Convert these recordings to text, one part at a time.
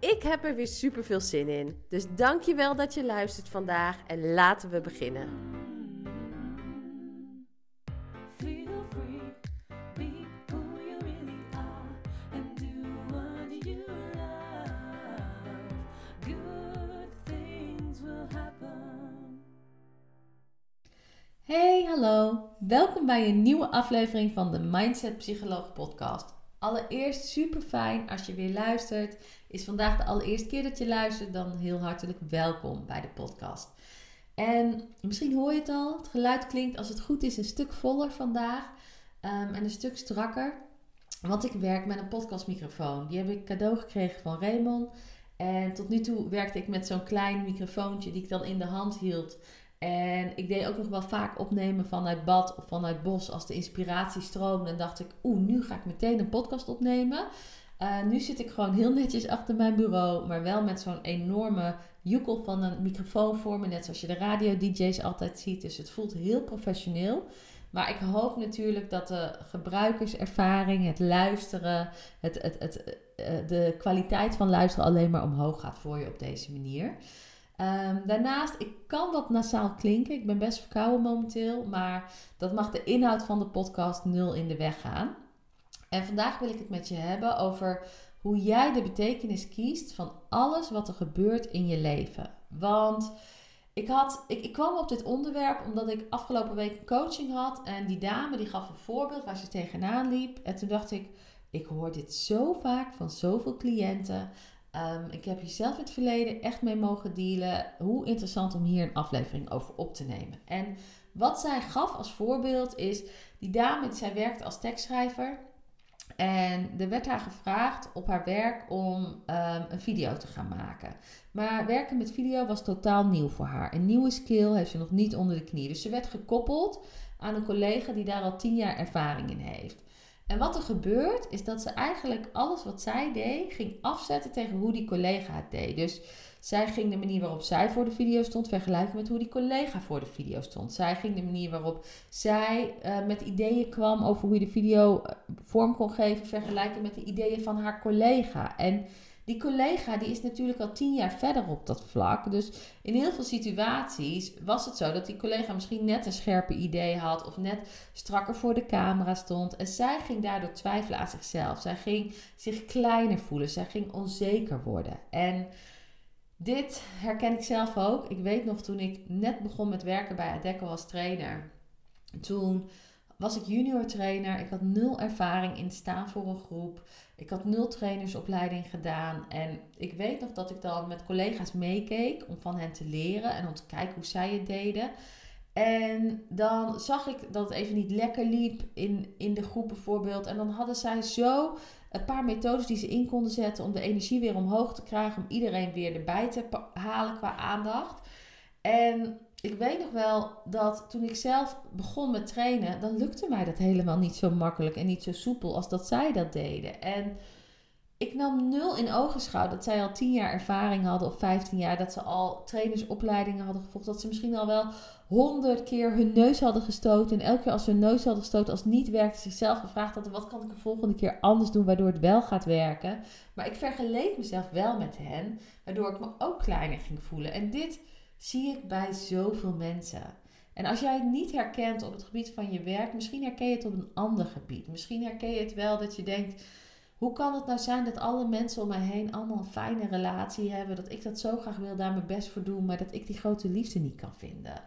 Ik heb er weer super veel zin in. Dus dankjewel dat je luistert vandaag en laten we beginnen. Hey, hallo. Welkom bij een nieuwe aflevering van de Mindset Psycholoog podcast. Allereerst super fijn als je weer luistert. Is vandaag de allereerste keer dat je luistert, dan heel hartelijk welkom bij de podcast. En misschien hoor je het al, het geluid klinkt als het goed is een stuk voller vandaag um, en een stuk strakker. Want ik werk met een podcastmicrofoon. Die heb ik cadeau gekregen van Raymond. En tot nu toe werkte ik met zo'n klein microfoontje die ik dan in de hand hield. En ik deed ook nog wel vaak opnemen vanuit bad of vanuit bos als de inspiratie stroomde. En dacht ik, oeh, nu ga ik meteen een podcast opnemen. Uh, nu zit ik gewoon heel netjes achter mijn bureau, maar wel met zo'n enorme joekel van een microfoon voor me. Net zoals je de radio-dj's altijd ziet. Dus het voelt heel professioneel. Maar ik hoop natuurlijk dat de gebruikerservaring, het luisteren, het, het, het, uh, de kwaliteit van luisteren alleen maar omhoog gaat voor je op deze manier. Um, daarnaast, ik kan wat nasaal klinken. Ik ben best verkouden momenteel. Maar dat mag de inhoud van de podcast nul in de weg gaan. En vandaag wil ik het met je hebben over hoe jij de betekenis kiest van alles wat er gebeurt in je leven. Want ik, had, ik, ik kwam op dit onderwerp omdat ik afgelopen week een coaching had. En die dame die gaf een voorbeeld waar ze tegenaan liep. En toen dacht ik, ik hoor dit zo vaak van zoveel cliënten. Um, ik heb hier zelf in het verleden echt mee mogen dealen. Hoe interessant om hier een aflevering over op te nemen. En wat zij gaf als voorbeeld is, die dame, zij werkte als tekstschrijver. En er werd haar gevraagd op haar werk om um, een video te gaan maken. Maar werken met video was totaal nieuw voor haar. Een nieuwe skill heeft ze nog niet onder de knie. Dus ze werd gekoppeld aan een collega die daar al tien jaar ervaring in heeft. En wat er gebeurt, is dat ze eigenlijk alles wat zij deed, ging afzetten tegen hoe die collega het deed. Dus zij ging de manier waarop zij voor de video stond vergelijken met hoe die collega voor de video stond. Zij ging de manier waarop zij uh, met ideeën kwam over hoe je de video eh, vorm kon geven vergelijken met de ideeën van haar collega. En die collega die is natuurlijk al tien jaar verder op dat vlak. Dus in heel veel situaties was het zo dat die collega misschien net een scherpe idee had of net strakker voor de camera stond. En zij ging daardoor twijfelen aan zichzelf. Zij ging zich kleiner voelen. Zij ging onzeker worden. En dit herken ik zelf ook. Ik weet nog toen ik net begon met werken bij Adecco als trainer. Toen was ik junior trainer. Ik had nul ervaring in staan voor een groep. Ik had nul trainersopleiding gedaan. En ik weet nog dat ik dan met collega's meekeek om van hen te leren en om te kijken hoe zij het deden. En dan zag ik dat het even niet lekker liep in, in de groep bijvoorbeeld. En dan hadden zij zo een paar methodes die ze in konden zetten om de energie weer omhoog te krijgen. Om iedereen weer erbij te halen qua aandacht. En ik weet nog wel dat toen ik zelf begon met trainen, dan lukte mij dat helemaal niet zo makkelijk en niet zo soepel als dat zij dat deden. En ik nam nul in ogenschouw dat zij al 10 jaar ervaring hadden of 15 jaar, dat ze al trainersopleidingen hadden gevolgd, dat ze misschien al wel honderd keer hun neus hadden gestoten. En elke keer als ze hun neus hadden gestoten, als het niet werkte, zichzelf gevraagd hadden: wat kan ik de volgende keer anders doen waardoor het wel gaat werken. Maar ik vergeleek mezelf wel met hen, waardoor ik me ook kleiner ging voelen. En dit zie ik bij zoveel mensen. En als jij het niet herkent op het gebied van je werk, misschien herken je het op een ander gebied. Misschien herken je het wel dat je denkt: hoe kan het nou zijn dat alle mensen om mij heen allemaal een fijne relatie hebben? Dat ik dat zo graag wil, daar mijn best voor doen, maar dat ik die grote liefde niet kan vinden.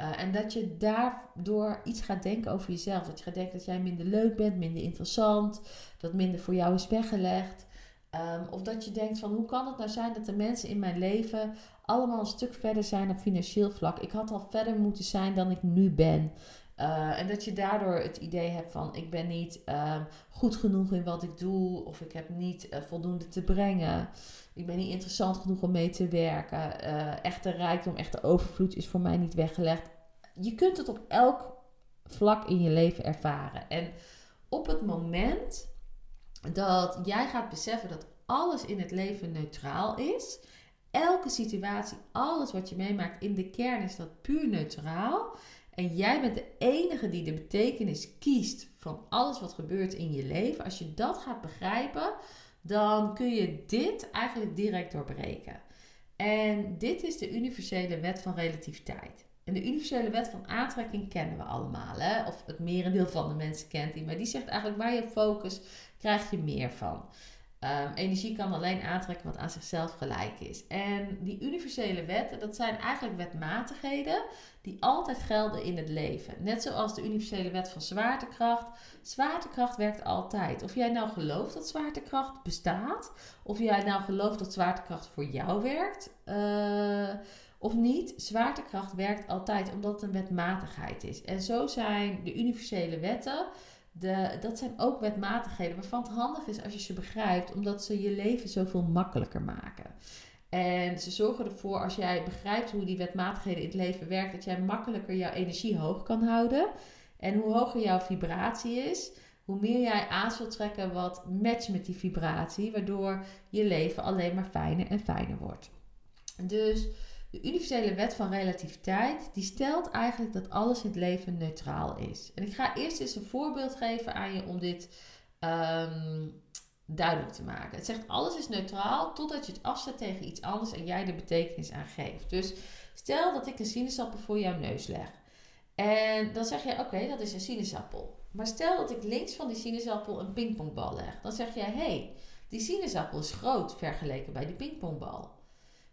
Uh, en dat je daardoor iets gaat denken over jezelf. Dat je gaat denken dat jij minder leuk bent, minder interessant, dat minder voor jou is weggelegd. Um, of dat je denkt van hoe kan het nou zijn dat de mensen in mijn leven allemaal een stuk verder zijn op financieel vlak. Ik had al verder moeten zijn dan ik nu ben. Uh, en dat je daardoor het idee hebt van ik ben niet uh, goed genoeg in wat ik doe. Of ik heb niet uh, voldoende te brengen. Ik ben niet interessant genoeg om mee te werken. Uh, echte rijkdom, echte overvloed is voor mij niet weggelegd. Je kunt het op elk vlak in je leven ervaren. En op het moment dat jij gaat beseffen dat alles in het leven neutraal is. Elke situatie, alles wat je meemaakt in de kern is dat puur neutraal. En jij bent de enige die de betekenis kiest van alles wat gebeurt in je leven. Als je dat gaat begrijpen, dan kun je dit eigenlijk direct doorbreken. En dit is de universele wet van relativiteit. En de universele wet van aantrekking kennen we allemaal. Hè? Of het merendeel van de mensen kent die. Maar die zegt eigenlijk waar je focus, krijg je meer van. Um, energie kan alleen aantrekken wat aan zichzelf gelijk is. En die universele wetten, dat zijn eigenlijk wetmatigheden die altijd gelden in het leven. Net zoals de universele wet van zwaartekracht. Zwaartekracht werkt altijd. Of jij nou gelooft dat zwaartekracht bestaat, of jij nou gelooft dat zwaartekracht voor jou werkt, uh, of niet, zwaartekracht werkt altijd omdat het een wetmatigheid is. En zo zijn de universele wetten de, dat zijn ook wetmatigheden waarvan het handig is als je ze begrijpt, omdat ze je leven zoveel makkelijker maken. En ze zorgen ervoor, als jij begrijpt hoe die wetmatigheden in het leven werken, dat jij makkelijker jouw energie hoog kan houden. En hoe hoger jouw vibratie is, hoe meer jij aan zult trekken wat matcht met die vibratie, waardoor je leven alleen maar fijner en fijner wordt. Dus de universele wet van relativiteit, die stelt eigenlijk dat alles in het leven neutraal is. En ik ga eerst eens een voorbeeld geven aan je om dit um, duidelijk te maken. Het zegt alles is neutraal totdat je het afzet tegen iets anders en jij de betekenis aan geeft. Dus stel dat ik een sinaasappel voor jouw neus leg. En dan zeg je, oké, dat is een sinaasappel. Maar stel dat ik links van die sinaasappel een pingpongbal leg. Dan zeg jij, hé, hey, die sinaasappel is groot vergeleken bij die pingpongbal.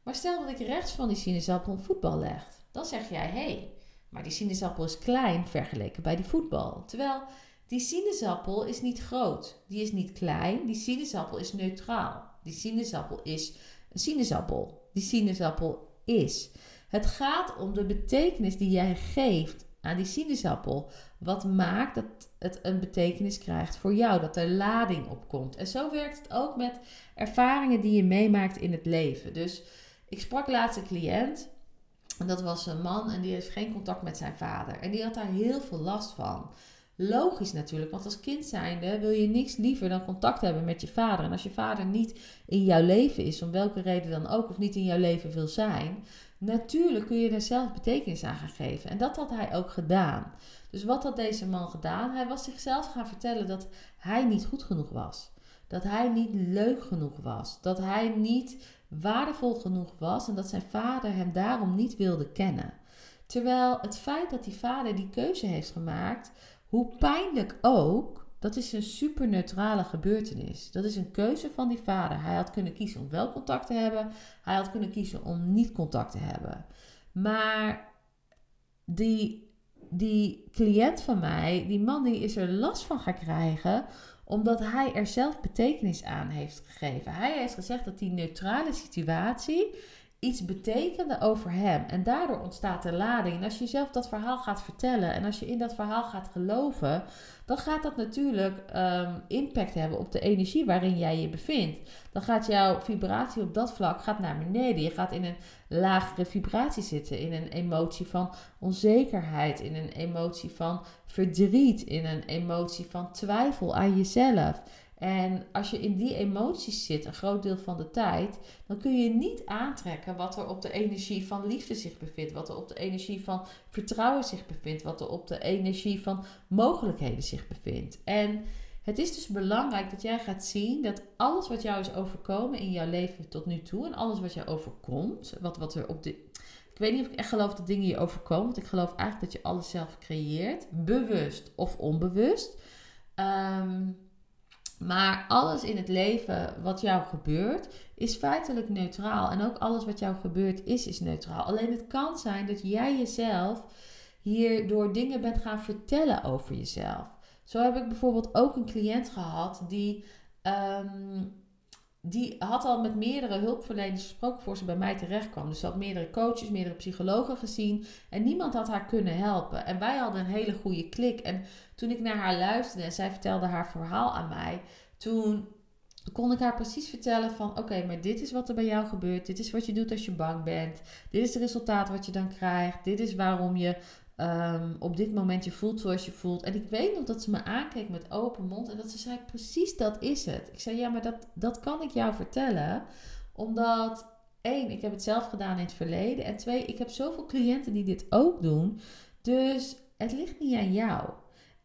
Maar stel dat ik rechts van die sinaasappel een voetbal leg. Dan zeg jij, hé, hey, maar die sinaasappel is klein vergeleken bij die voetbal. Terwijl die sinaasappel is niet groot. Die is niet klein. Die sinaasappel is neutraal. Die sinaasappel is een sinaasappel. Die sinaasappel is. Het gaat om de betekenis die jij geeft aan die sinaasappel. Wat maakt dat het een betekenis krijgt voor jou, dat er lading op komt. En zo werkt het ook met ervaringen die je meemaakt in het leven. Dus ik sprak laatst een cliënt. En dat was een man en die heeft geen contact met zijn vader. En die had daar heel veel last van. Logisch natuurlijk, want als kind zijnde wil je niks liever dan contact hebben met je vader. En als je vader niet in jouw leven is, om welke reden dan ook, of niet in jouw leven wil zijn, natuurlijk kun je daar zelf betekenis aan gaan geven. En dat had hij ook gedaan. Dus wat had deze man gedaan? Hij was zichzelf gaan vertellen dat hij niet goed genoeg was. Dat hij niet leuk genoeg was. Dat hij niet waardevol genoeg was en dat zijn vader hem daarom niet wilde kennen. Terwijl het feit dat die vader die keuze heeft gemaakt, hoe pijnlijk ook, dat is een super neutrale gebeurtenis. Dat is een keuze van die vader. Hij had kunnen kiezen om wel contact te hebben, hij had kunnen kiezen om niet contact te hebben. Maar die, die cliënt van mij, die man, die is er last van gaan krijgen omdat hij er zelf betekenis aan heeft gegeven. Hij heeft gezegd dat die neutrale situatie iets betekende over hem. En daardoor ontstaat de lading. En als je zelf dat verhaal gaat vertellen en als je in dat verhaal gaat geloven, dan gaat dat natuurlijk um, impact hebben op de energie waarin jij je bevindt. Dan gaat jouw vibratie op dat vlak gaat naar beneden. Je gaat in een lagere vibratie zitten, in een emotie van onzekerheid, in een emotie van verdriet, in een emotie van twijfel aan jezelf. En als je in die emoties zit, een groot deel van de tijd, dan kun je niet aantrekken wat er op de energie van liefde zich bevindt, wat er op de energie van vertrouwen zich bevindt, wat er op de energie van mogelijkheden zich bevindt. En het is dus belangrijk dat jij gaat zien dat alles wat jou is overkomen in jouw leven tot nu toe en alles wat jou overkomt, wat, wat er op de. Ik weet niet of ik echt geloof dat dingen je overkomen, want ik geloof eigenlijk dat je alles zelf creëert, bewust of onbewust. Um, Maar alles in het leven wat jou gebeurt, is feitelijk neutraal. En ook alles wat jou gebeurt is, is neutraal. Alleen het kan zijn dat jij jezelf hierdoor dingen bent gaan vertellen over jezelf. Zo heb ik bijvoorbeeld ook een cliënt gehad die, ehm, die had al met meerdere hulpverleners gesproken voor ze bij mij terecht kwam. Dus ze had meerdere coaches, meerdere psychologen gezien en niemand had haar kunnen helpen. En wij hadden een hele goede klik. En toen ik naar haar luisterde en zij vertelde haar verhaal aan mij, toen kon ik haar precies vertellen van oké, maar dit is wat er bij jou gebeurt. Dit is wat je doet als je bang bent. Dit is het resultaat wat je dan krijgt. Dit is waarom je um, op dit moment je voelt zoals je voelt. En ik weet nog dat ze me aankeek met open mond en dat ze zei: Precies dat is het. Ik zei: Ja, maar dat, dat kan ik jou vertellen, omdat één, ik heb het zelf gedaan in het verleden. En twee, ik heb zoveel cliënten die dit ook doen. Dus het ligt niet aan jou.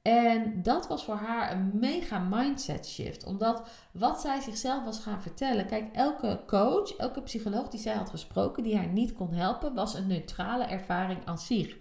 En dat was voor haar een mega mindset shift. Omdat wat zij zichzelf was gaan vertellen. Kijk, elke coach, elke psycholoog die zij had gesproken, die haar niet kon helpen, was een neutrale ervaring aan zich.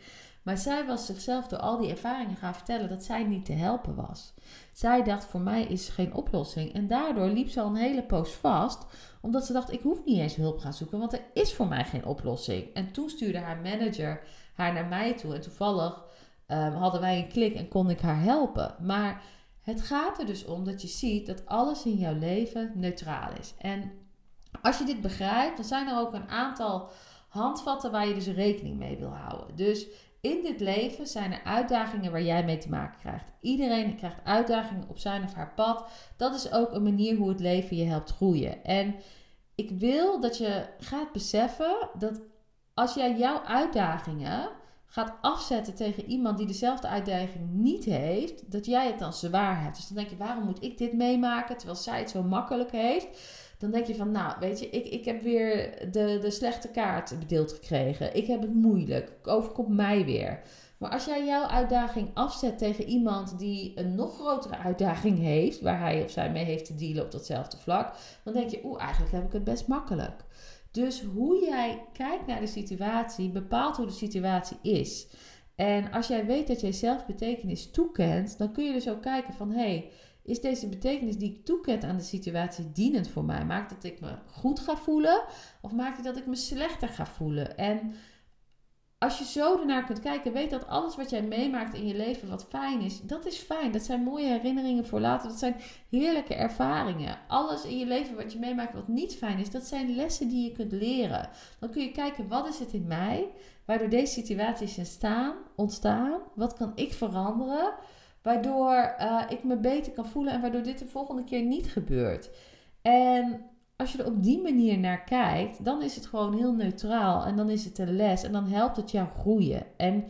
Maar zij was zichzelf door al die ervaringen gaan vertellen dat zij niet te helpen was. Zij dacht, voor mij is geen oplossing. En daardoor liep ze al een hele poos vast, omdat ze dacht, ik hoef niet eens hulp gaan zoeken, want er is voor mij geen oplossing. En toen stuurde haar manager haar naar mij toe. En toevallig um, hadden wij een klik en kon ik haar helpen. Maar het gaat er dus om dat je ziet dat alles in jouw leven neutraal is. En als je dit begrijpt, dan zijn er ook een aantal handvatten waar je dus rekening mee wil houden. Dus in dit leven zijn er uitdagingen waar jij mee te maken krijgt. Iedereen krijgt uitdagingen op zijn of haar pad. Dat is ook een manier hoe het leven je helpt groeien. En ik wil dat je gaat beseffen dat als jij jouw uitdagingen gaat afzetten tegen iemand die dezelfde uitdaging niet heeft, dat jij het dan zwaar hebt. Dus dan denk je, waarom moet ik dit meemaken terwijl zij het zo makkelijk heeft? Dan denk je van, nou, weet je, ik, ik heb weer de, de slechte kaart bedeeld gekregen. Ik heb het moeilijk. Overkomt mij weer. Maar als jij jouw uitdaging afzet tegen iemand die een nog grotere uitdaging heeft, waar hij of zij mee heeft te dealen op datzelfde vlak, dan denk je, oeh, eigenlijk heb ik het best makkelijk. Dus hoe jij kijkt naar de situatie bepaalt hoe de situatie is. En als jij weet dat jij zelf betekenis toekent, dan kun je dus ook kijken van hé, hey, is deze betekenis die ik toekent aan de situatie dienend voor mij? Maakt dat ik me goed ga voelen of maakt het dat ik me slechter ga voelen? En als je zo ernaar kunt kijken, weet dat alles wat jij meemaakt in je leven wat fijn is, dat is fijn. Dat zijn mooie herinneringen voor later. Dat zijn heerlijke ervaringen. Alles in je leven wat je meemaakt wat niet fijn is, dat zijn lessen die je kunt leren. Dan kun je kijken, wat is het in mij waardoor deze situaties ontstaan? ontstaan? Wat kan ik veranderen? Waardoor uh, ik me beter kan voelen en waardoor dit de volgende keer niet gebeurt. En als je er op die manier naar kijkt, dan is het gewoon heel neutraal en dan is het een les en dan helpt het jou groeien. En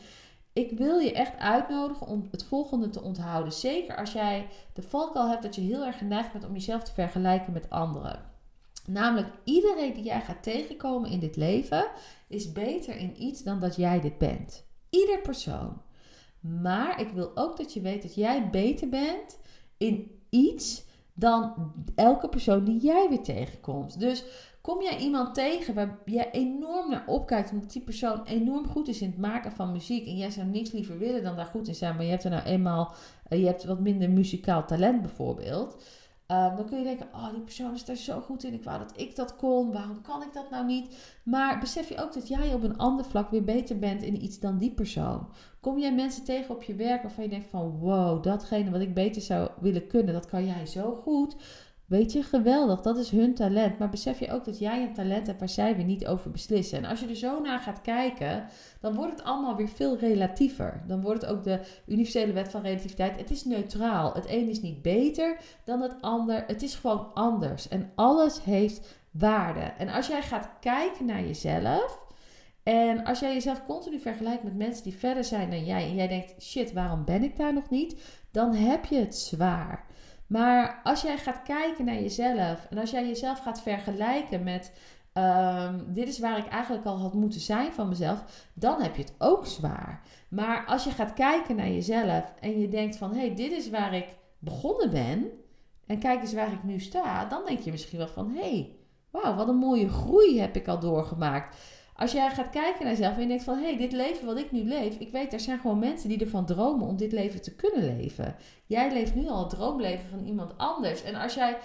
ik wil je echt uitnodigen om het volgende te onthouden. Zeker als jij de valkuil hebt dat je heel erg geneigd bent om jezelf te vergelijken met anderen. Namelijk, iedereen die jij gaat tegenkomen in dit leven is beter in iets dan dat jij dit bent. Ieder persoon. Maar ik wil ook dat je weet dat jij beter bent in iets dan elke persoon die jij weer tegenkomt. Dus kom jij iemand tegen waar jij enorm naar opkijkt, omdat die persoon enorm goed is in het maken van muziek en jij zou niks liever willen dan daar goed in zijn, maar je hebt er nou eenmaal, eh, je hebt wat minder muzikaal talent bijvoorbeeld. Ehm, dan kun je denken, oh die persoon is daar zo goed in, ik wou dat ik dat kon, waarom kan ik dat nou niet? Maar besef je ook dat jij op een ander vlak weer beter bent in iets dan die persoon? Kom jij mensen tegen op je werk waarvan je denkt van, wow, datgene wat ik beter zou willen kunnen, dat kan jij zo goed. Weet je, geweldig, dat is hun talent. Maar besef je ook dat jij een talent hebt waar zij weer niet over beslissen. En als je er zo naar gaat kijken, dan wordt het allemaal weer veel relatiever. Dan wordt het ook de universele wet van relativiteit. Het is neutraal. Het een is niet beter dan het ander. Het is gewoon anders. En alles heeft waarde. En als jij gaat kijken naar jezelf. En als jij jezelf continu vergelijkt met mensen die verder zijn dan jij. En jij denkt, shit, waarom ben ik daar nog niet? Dan heb je het zwaar. Maar als jij gaat kijken naar jezelf en als jij jezelf gaat vergelijken met ehm, dit is waar ik eigenlijk al had moeten zijn van mezelf, dan heb je het ook zwaar. Maar als je gaat kijken naar jezelf en je denkt van hé, hey, dit is waar ik begonnen ben en kijk eens waar ik nu sta, dan denk je misschien wel van hé, hey, wauw, wat een mooie groei heb ik al doorgemaakt. Als jij gaat kijken naar jezelf en je denkt van... hé, hey, dit leven wat ik nu leef... ik weet, er zijn gewoon mensen die ervan dromen om dit leven te kunnen leven. Jij leeft nu al het droomleven van iemand anders. En als jij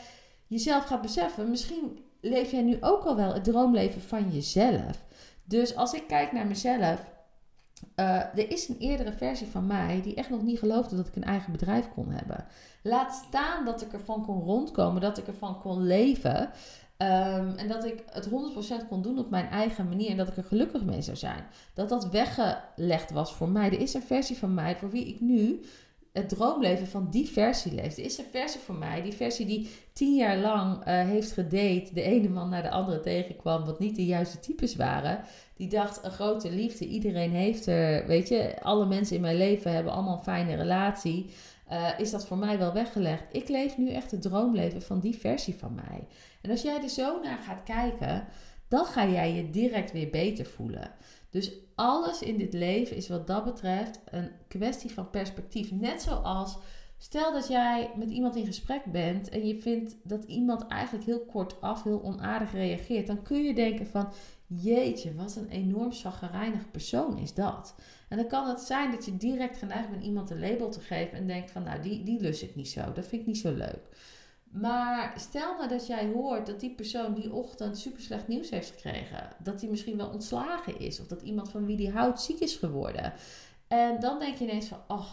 jezelf gaat beseffen... misschien leef jij nu ook al wel het droomleven van jezelf. Dus als ik kijk naar mezelf... Uh, er is een eerdere versie van mij die echt nog niet geloofde dat ik een eigen bedrijf kon hebben. Laat staan dat ik ervan kon rondkomen, dat ik ervan kon leven. Um, en dat ik het 100% kon doen op mijn eigen manier en dat ik er gelukkig mee zou zijn. Dat dat weggelegd was voor mij. Er is een versie van mij voor wie ik nu het droomleven van die versie leef. Er is een versie van mij, die versie die tien jaar lang uh, heeft gedate, de ene man naar de andere tegenkwam, wat niet de juiste types waren. Die dacht, een grote liefde, iedereen heeft er, weet je, alle mensen in mijn leven hebben allemaal een fijne relatie. Uh, is dat voor mij wel weggelegd. Ik leef nu echt het droomleven van die versie van mij. En als jij er zo naar gaat kijken, dan ga jij je direct weer beter voelen. Dus alles in dit leven is wat dat betreft een kwestie van perspectief. Net zoals, stel dat jij met iemand in gesprek bent en je vindt dat iemand eigenlijk heel kortaf, heel onaardig reageert, dan kun je denken van, jeetje, wat een enorm zaggerijnig persoon is dat. En dan kan het zijn dat je direct geneigd bent iemand een label te geven en denkt van, nou, die, die lust ik niet zo, dat vind ik niet zo leuk. Maar stel nou dat jij hoort dat die persoon die ochtend super slecht nieuws heeft gekregen. Dat die misschien wel ontslagen is. Of dat iemand van wie die houdt ziek is geworden. En dan denk je ineens van, oh,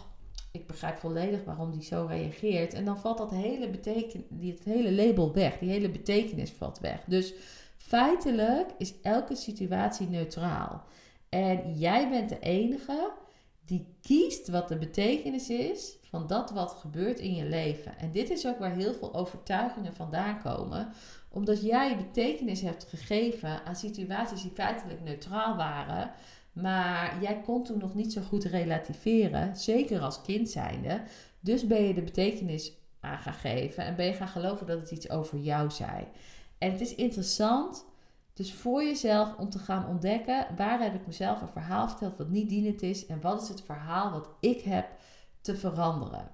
ik begrijp volledig waarom die zo reageert. En dan valt dat hele, beteken, het hele label weg. Die hele betekenis valt weg. Dus feitelijk is elke situatie neutraal. En jij bent de enige die kiest wat de betekenis is van dat wat gebeurt in je leven. En dit is ook waar heel veel overtuigingen vandaan komen, omdat jij betekenis hebt gegeven aan situaties die feitelijk neutraal waren, maar jij kon toen nog niet zo goed relativeren, zeker als kind zijnde. Dus ben je de betekenis aan gaan geven en ben je gaan geloven dat het iets over jou zei. En het is interessant dus voor jezelf om te gaan ontdekken waar heb ik mezelf een verhaal verteld wat niet dienend is en wat is het verhaal wat ik heb te veranderen.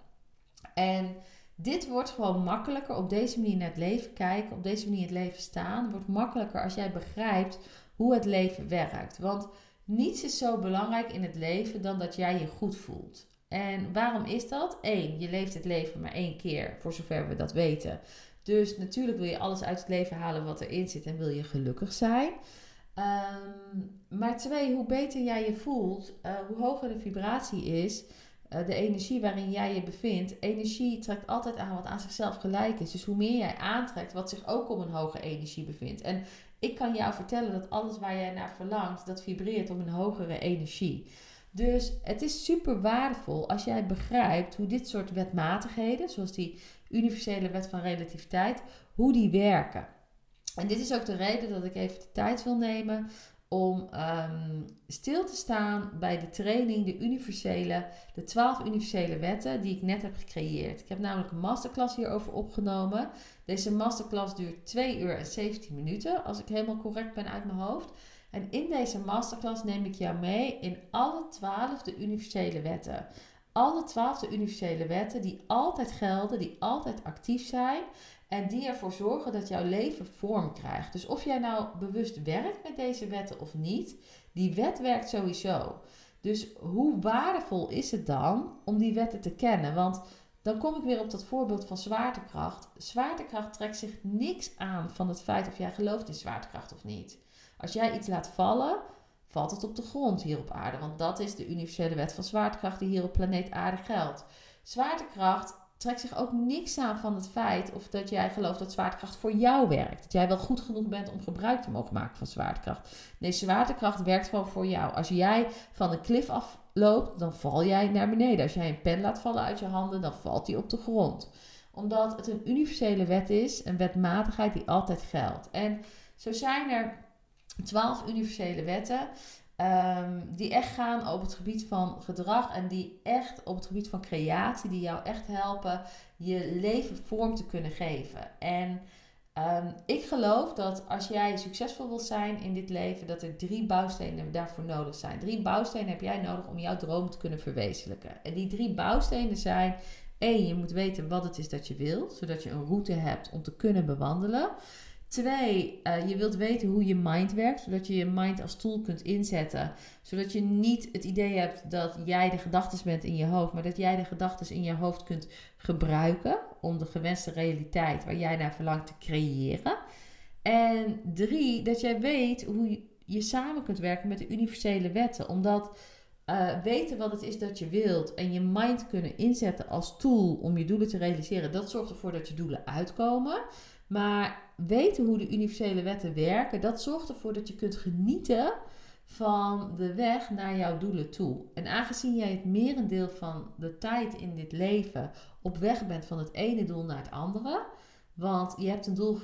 En dit wordt gewoon makkelijker op deze manier naar het leven kijken, op deze manier het leven staan, wordt makkelijker als jij begrijpt hoe het leven werkt. Want niets is zo belangrijk in het leven dan dat jij je goed voelt. En waarom is dat? Eén, je leeft het leven maar één keer, voor zover we dat weten. Dus natuurlijk wil je alles uit het leven halen wat erin zit en wil je gelukkig zijn. Ehm, maar twee, hoe beter jij je voelt, uh, hoe hoger de vibratie is, uh, de energie waarin jij je bevindt. Energie trekt altijd aan wat aan zichzelf gelijk is. Dus hoe meer jij aantrekt, wat zich ook om een hoge energie bevindt. En ik kan jou vertellen dat alles waar jij naar verlangt, dat vibreert om een hogere energie. Dus het is super waardevol als jij begrijpt hoe dit soort wetmatigheden, zoals die universele wet van relativiteit, hoe die werken. En dit is ook de reden dat ik even de tijd wil nemen om ehm, stil te staan bij de training, de universele, de 12 universele wetten die ik net heb gecreëerd. Ik heb namelijk een masterclass hierover opgenomen. Deze masterclass duurt 2 uur en 17 minuten, als ik helemaal correct ben uit mijn hoofd. En in deze masterclass neem ik jou mee in alle 12 de universele wetten alle twaalfde universele wetten die altijd gelden, die altijd actief zijn en die ervoor zorgen dat jouw leven vorm krijgt. Dus of jij nou bewust werkt met deze wetten of niet, die wet werkt sowieso. Dus hoe waardevol is het dan om die wetten te kennen? Want dan kom ik weer op dat voorbeeld van zwaartekracht. Zwaartekracht trekt zich niks aan van het feit of jij gelooft in zwaartekracht of niet. Als jij iets laat vallen, valt het op de grond hier op aarde. Want dat is de universele wet van zwaartekracht die hier op planeet aarde geldt. Zwaartekracht trekt zich ook niks aan van het feit of dat jij gelooft dat zwaartekracht voor jou werkt. Dat jij wel goed genoeg bent om gebruik te mogen maken van zwaartekracht. Nee, zwaartekracht werkt gewoon voor jou. Als jij van een klif afloopt, dan val jij naar beneden. Als jij een pen laat vallen uit je handen, dan valt die op de grond. Omdat het een universele wet is, een wetmatigheid die altijd geldt. En zo zijn er twaalf universele wetten. Um, die echt gaan op het gebied van gedrag en die echt op het gebied van creatie, die jou echt helpen je leven vorm te kunnen geven. En um, ik geloof dat als jij succesvol wilt zijn in dit leven, dat er drie bouwstenen daarvoor nodig zijn. Drie bouwstenen heb jij nodig om jouw droom te kunnen verwezenlijken. En die drie bouwstenen zijn: één, je moet weten wat het is dat je wilt, zodat je een route hebt om te kunnen bewandelen. Twee, uh, je wilt weten hoe je mind werkt, zodat je je mind als tool kunt inzetten. Zodat je niet het idee hebt dat jij de gedachten bent in je hoofd, maar dat jij de gedachten in je hoofd kunt gebruiken om de gewenste realiteit waar jij naar verlangt te creëren. En drie, dat jij weet hoe je samen kunt werken met de universele wetten. Omdat uh, weten wat het is dat je wilt en je mind kunnen inzetten als tool om je doelen te realiseren, dat zorgt ervoor dat je doelen uitkomen. Maar weten hoe de universele wetten werken, dat zorgt ervoor dat je kunt genieten van de weg naar jouw doelen toe. En aangezien jij het merendeel van de tijd in dit leven op weg bent van het ene doel naar het andere, want je hebt een doel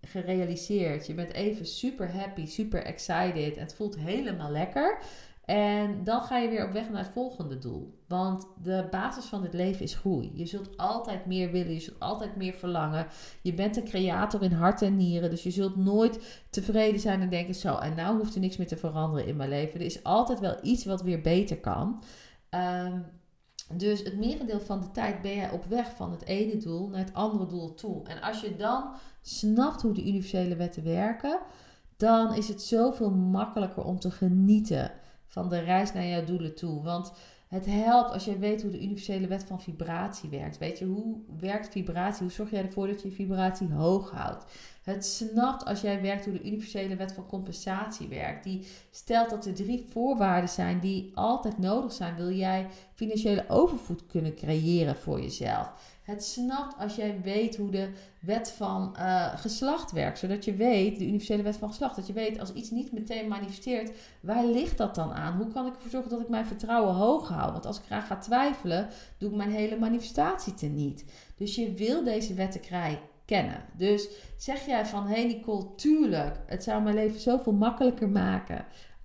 gerealiseerd, je bent even super happy, super excited en het voelt helemaal lekker. En dan ga je weer op weg naar het volgende doel. Want de basis van het leven is groei. Je zult altijd meer willen, je zult altijd meer verlangen. Je bent een creator in hart en nieren. Dus je zult nooit tevreden zijn en denken: zo, en nou hoeft er niks meer te veranderen in mijn leven. Er is altijd wel iets wat weer beter kan. Ehm, dus het merendeel van de tijd ben je op weg van het ene doel naar het andere doel toe. En als je dan snapt hoe de universele wetten werken, dan is het zoveel makkelijker om te genieten van de reis naar jouw doelen toe. Want het helpt als je weet hoe de universele wet van vibratie werkt. Weet je, hoe werkt vibratie? Hoe zorg jij ervoor dat je vibratie hoog houdt? Het snapt als jij werkt hoe de universele wet van compensatie werkt. Die stelt dat er drie voorwaarden zijn die altijd nodig zijn. Wil jij financiële overvloed kunnen creëren voor jezelf? Het snapt als jij weet hoe de wet van uh, geslacht werkt. Zodat je weet, de universele wet van geslacht, dat je weet als iets niet meteen manifesteert, waar ligt dat dan aan? Hoe kan ik ervoor zorgen dat ik mijn vertrouwen hoog hou? Want als ik graag ga twijfelen, doe ik mijn hele manifestatie teniet. Dus je wil deze wetten krijgen kennen. Dus zeg jij van, hey Nicole, tuurlijk, het zou mijn leven zoveel makkelijker maken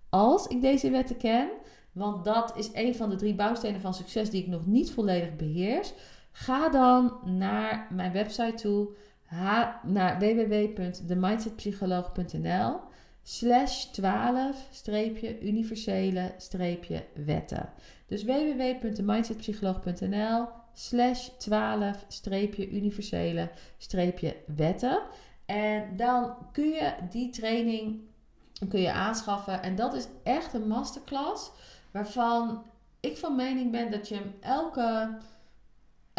als ik deze wetten ken. Want dat is een van de drie bouwstenen van succes die ik nog niet volledig beheers. Ga dan naar mijn website toe, naar www.themindsetpsycholoog.nl slash 12-universele-wetten. Dus www.themindsetpsycholoog.nl slash 12-universele-wetten. En dan kun je die training kun je aanschaffen. En dat is echt een masterclass waarvan ik van mening ben dat je hem elke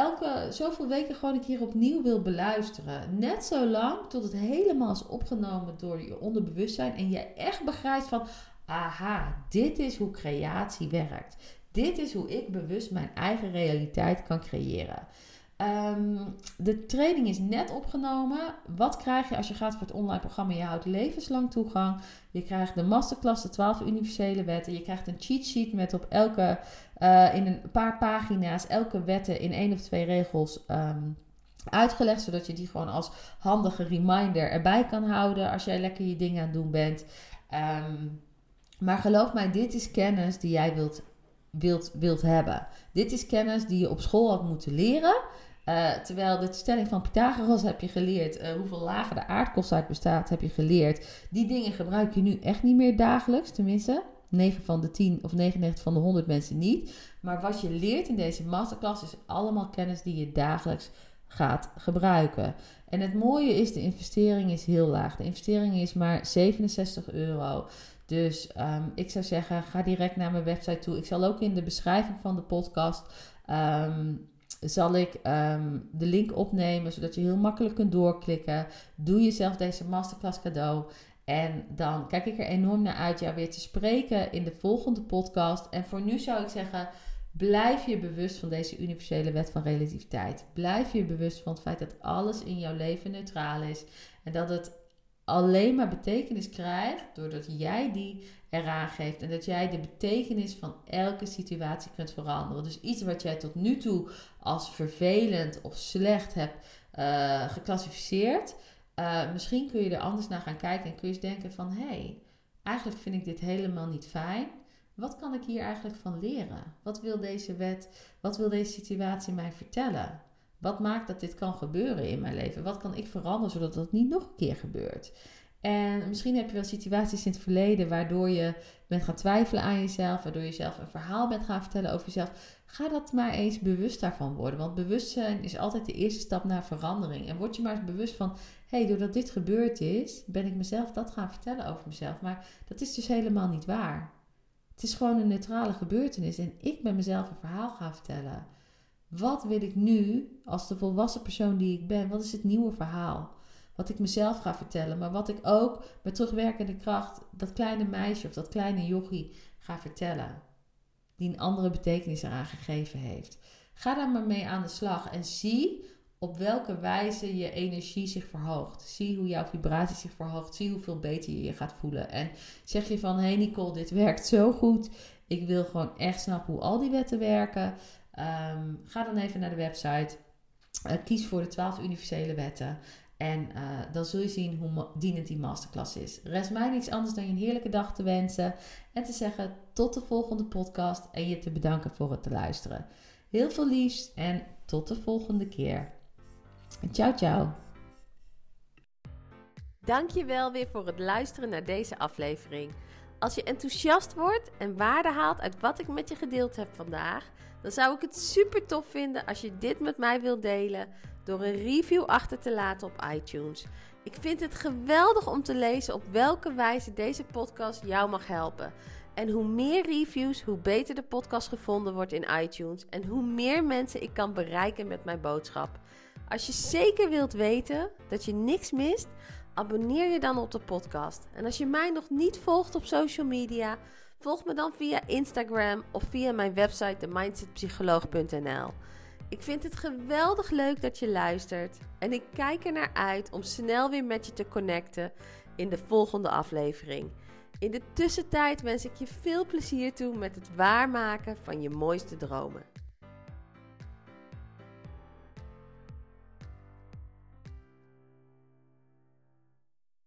elke zoveel weken gewoon een keer opnieuw wil beluisteren. Net zo lang tot het helemaal is opgenomen door je onderbewustzijn en je echt begrijpt van, aha, dit is hoe creatie werkt. Dit is hoe ik bewust mijn eigen realiteit kan creëren. Ehm, de training is net opgenomen. Wat krijg je als je gaat voor het online programma? Je houdt levenslang toegang. Je krijgt de masterclass, de 12 universele wetten. Je krijgt een cheat sheet met op elke, uh, in een paar pagina's, elke wetten in één of twee regels ehm, uitgelegd. Zodat je die gewoon als handige reminder erbij kan houden als jij lekker je dingen aan het doen bent. Ehm, maar geloof mij, dit is kennis die jij wilt, wilt, wilt hebben. Dit is kennis die je op school had moeten leren. Uh, terwijl de stelling van Pythagoras heb je geleerd, uh, hoeveel lagen de aardkorst uit bestaat, heb je geleerd. Die dingen gebruik je nu echt niet meer dagelijks, tenminste. 9 van de 10 of 99 van de 100 mensen niet. Maar wat je leert in deze masterclass is allemaal kennis die je dagelijks gaat gebruiken. En het mooie is, de investering is heel laag. De investering is maar 67 euro. Dus um, ik zou zeggen, ga direct naar mijn website toe. Ik zal ook in de beschrijving van de podcast um, zal ik ehm, de link opnemen, zodat je heel makkelijk kunt doorklikken. Doe jezelf deze masterclass cadeau. En dan kijk ik er enorm naar uit jou weer te spreken in de volgende podcast. En voor nu zou ik zeggen, blijf je bewust van deze universele wet van relativiteit. Blijf je bewust van het feit dat alles in jouw leven neutraal is. En dat het alleen maar betekenis krijgt doordat jij die eraan geeft. En dat jij de betekenis van elke situatie kunt veranderen. Dus iets wat jij tot nu toe als vervelend of slecht hebt uh, geclassificeerd. Uh, misschien kun je er anders naar gaan kijken en kun je eens denken van... hé, hey, eigenlijk vind ik dit helemaal niet fijn. Wat kan ik hier eigenlijk van leren? Wat wil deze wet, wat wil deze situatie mij vertellen? Wat maakt dat dit kan gebeuren in mijn leven? Wat kan ik veranderen zodat dat niet nog een keer gebeurt? En misschien heb je wel situaties in het verleden waardoor je bent gaan twijfelen aan jezelf, waardoor je zelf een verhaal bent gaan vertellen over jezelf. Ga dat maar eens bewust daarvan worden. Want bewustzijn is altijd de eerste stap naar verandering. En word je maar eens bewust van: hé, hey, doordat dit gebeurd is, ben ik mezelf dat gaan vertellen over mezelf. Maar dat is dus helemaal niet waar. Het is gewoon een neutrale gebeurtenis en ik ben mezelf een verhaal gaan vertellen. Wat wil ik nu, als de volwassen persoon die ik ben, wat is het nieuwe verhaal? Wat ik mezelf ga vertellen, maar wat ik ook met terugwerkende kracht dat kleine meisje of dat kleine jochie ga vertellen. Die een andere betekenis eraan gegeven heeft. Ga daar maar mee aan de slag en zie op welke wijze je energie zich verhoogt. Zie hoe jouw vibratie zich verhoogt. Zie hoeveel beter je je gaat voelen. En zeg je van, hé hey Nicole, dit werkt zo goed. Ik wil gewoon echt snappen hoe al die wetten werken. Ehm, ga dan even naar de website. Uh, kies voor de 12 universele wetten. En uh, dan zul je zien hoe dienend die masterclass is. Rest mij niets anders dan je een heerlijke dag te wensen. En te zeggen tot de volgende podcast. En je te bedanken voor het te luisteren. Heel veel liefs en tot de volgende keer. Ciao, ciao. Dankjewel weer voor het luisteren naar deze aflevering. Als je enthousiast wordt en waarde haalt uit wat ik met je gedeeld heb vandaag, dan zou ik het super tof vinden als je dit met mij wilt delen door een review achter te laten op iTunes. Ik vind het geweldig om te lezen op welke wijze deze podcast jou mag helpen. En hoe meer reviews, hoe beter de podcast gevonden wordt in iTunes en hoe meer mensen ik kan bereiken met mijn boodschap. Als je zeker wilt weten dat je niks mist, abonneer je dan op de podcast. En als je mij nog niet volgt op social media, volg me dan via Instagram of via mijn website themindsetpsycholoog.nl. Ik vind het geweldig leuk dat je luistert en ik kijk er naar uit om snel weer met je te connecten in de volgende aflevering. In de tussentijd wens ik je veel plezier toe met het waarmaken van je mooiste dromen.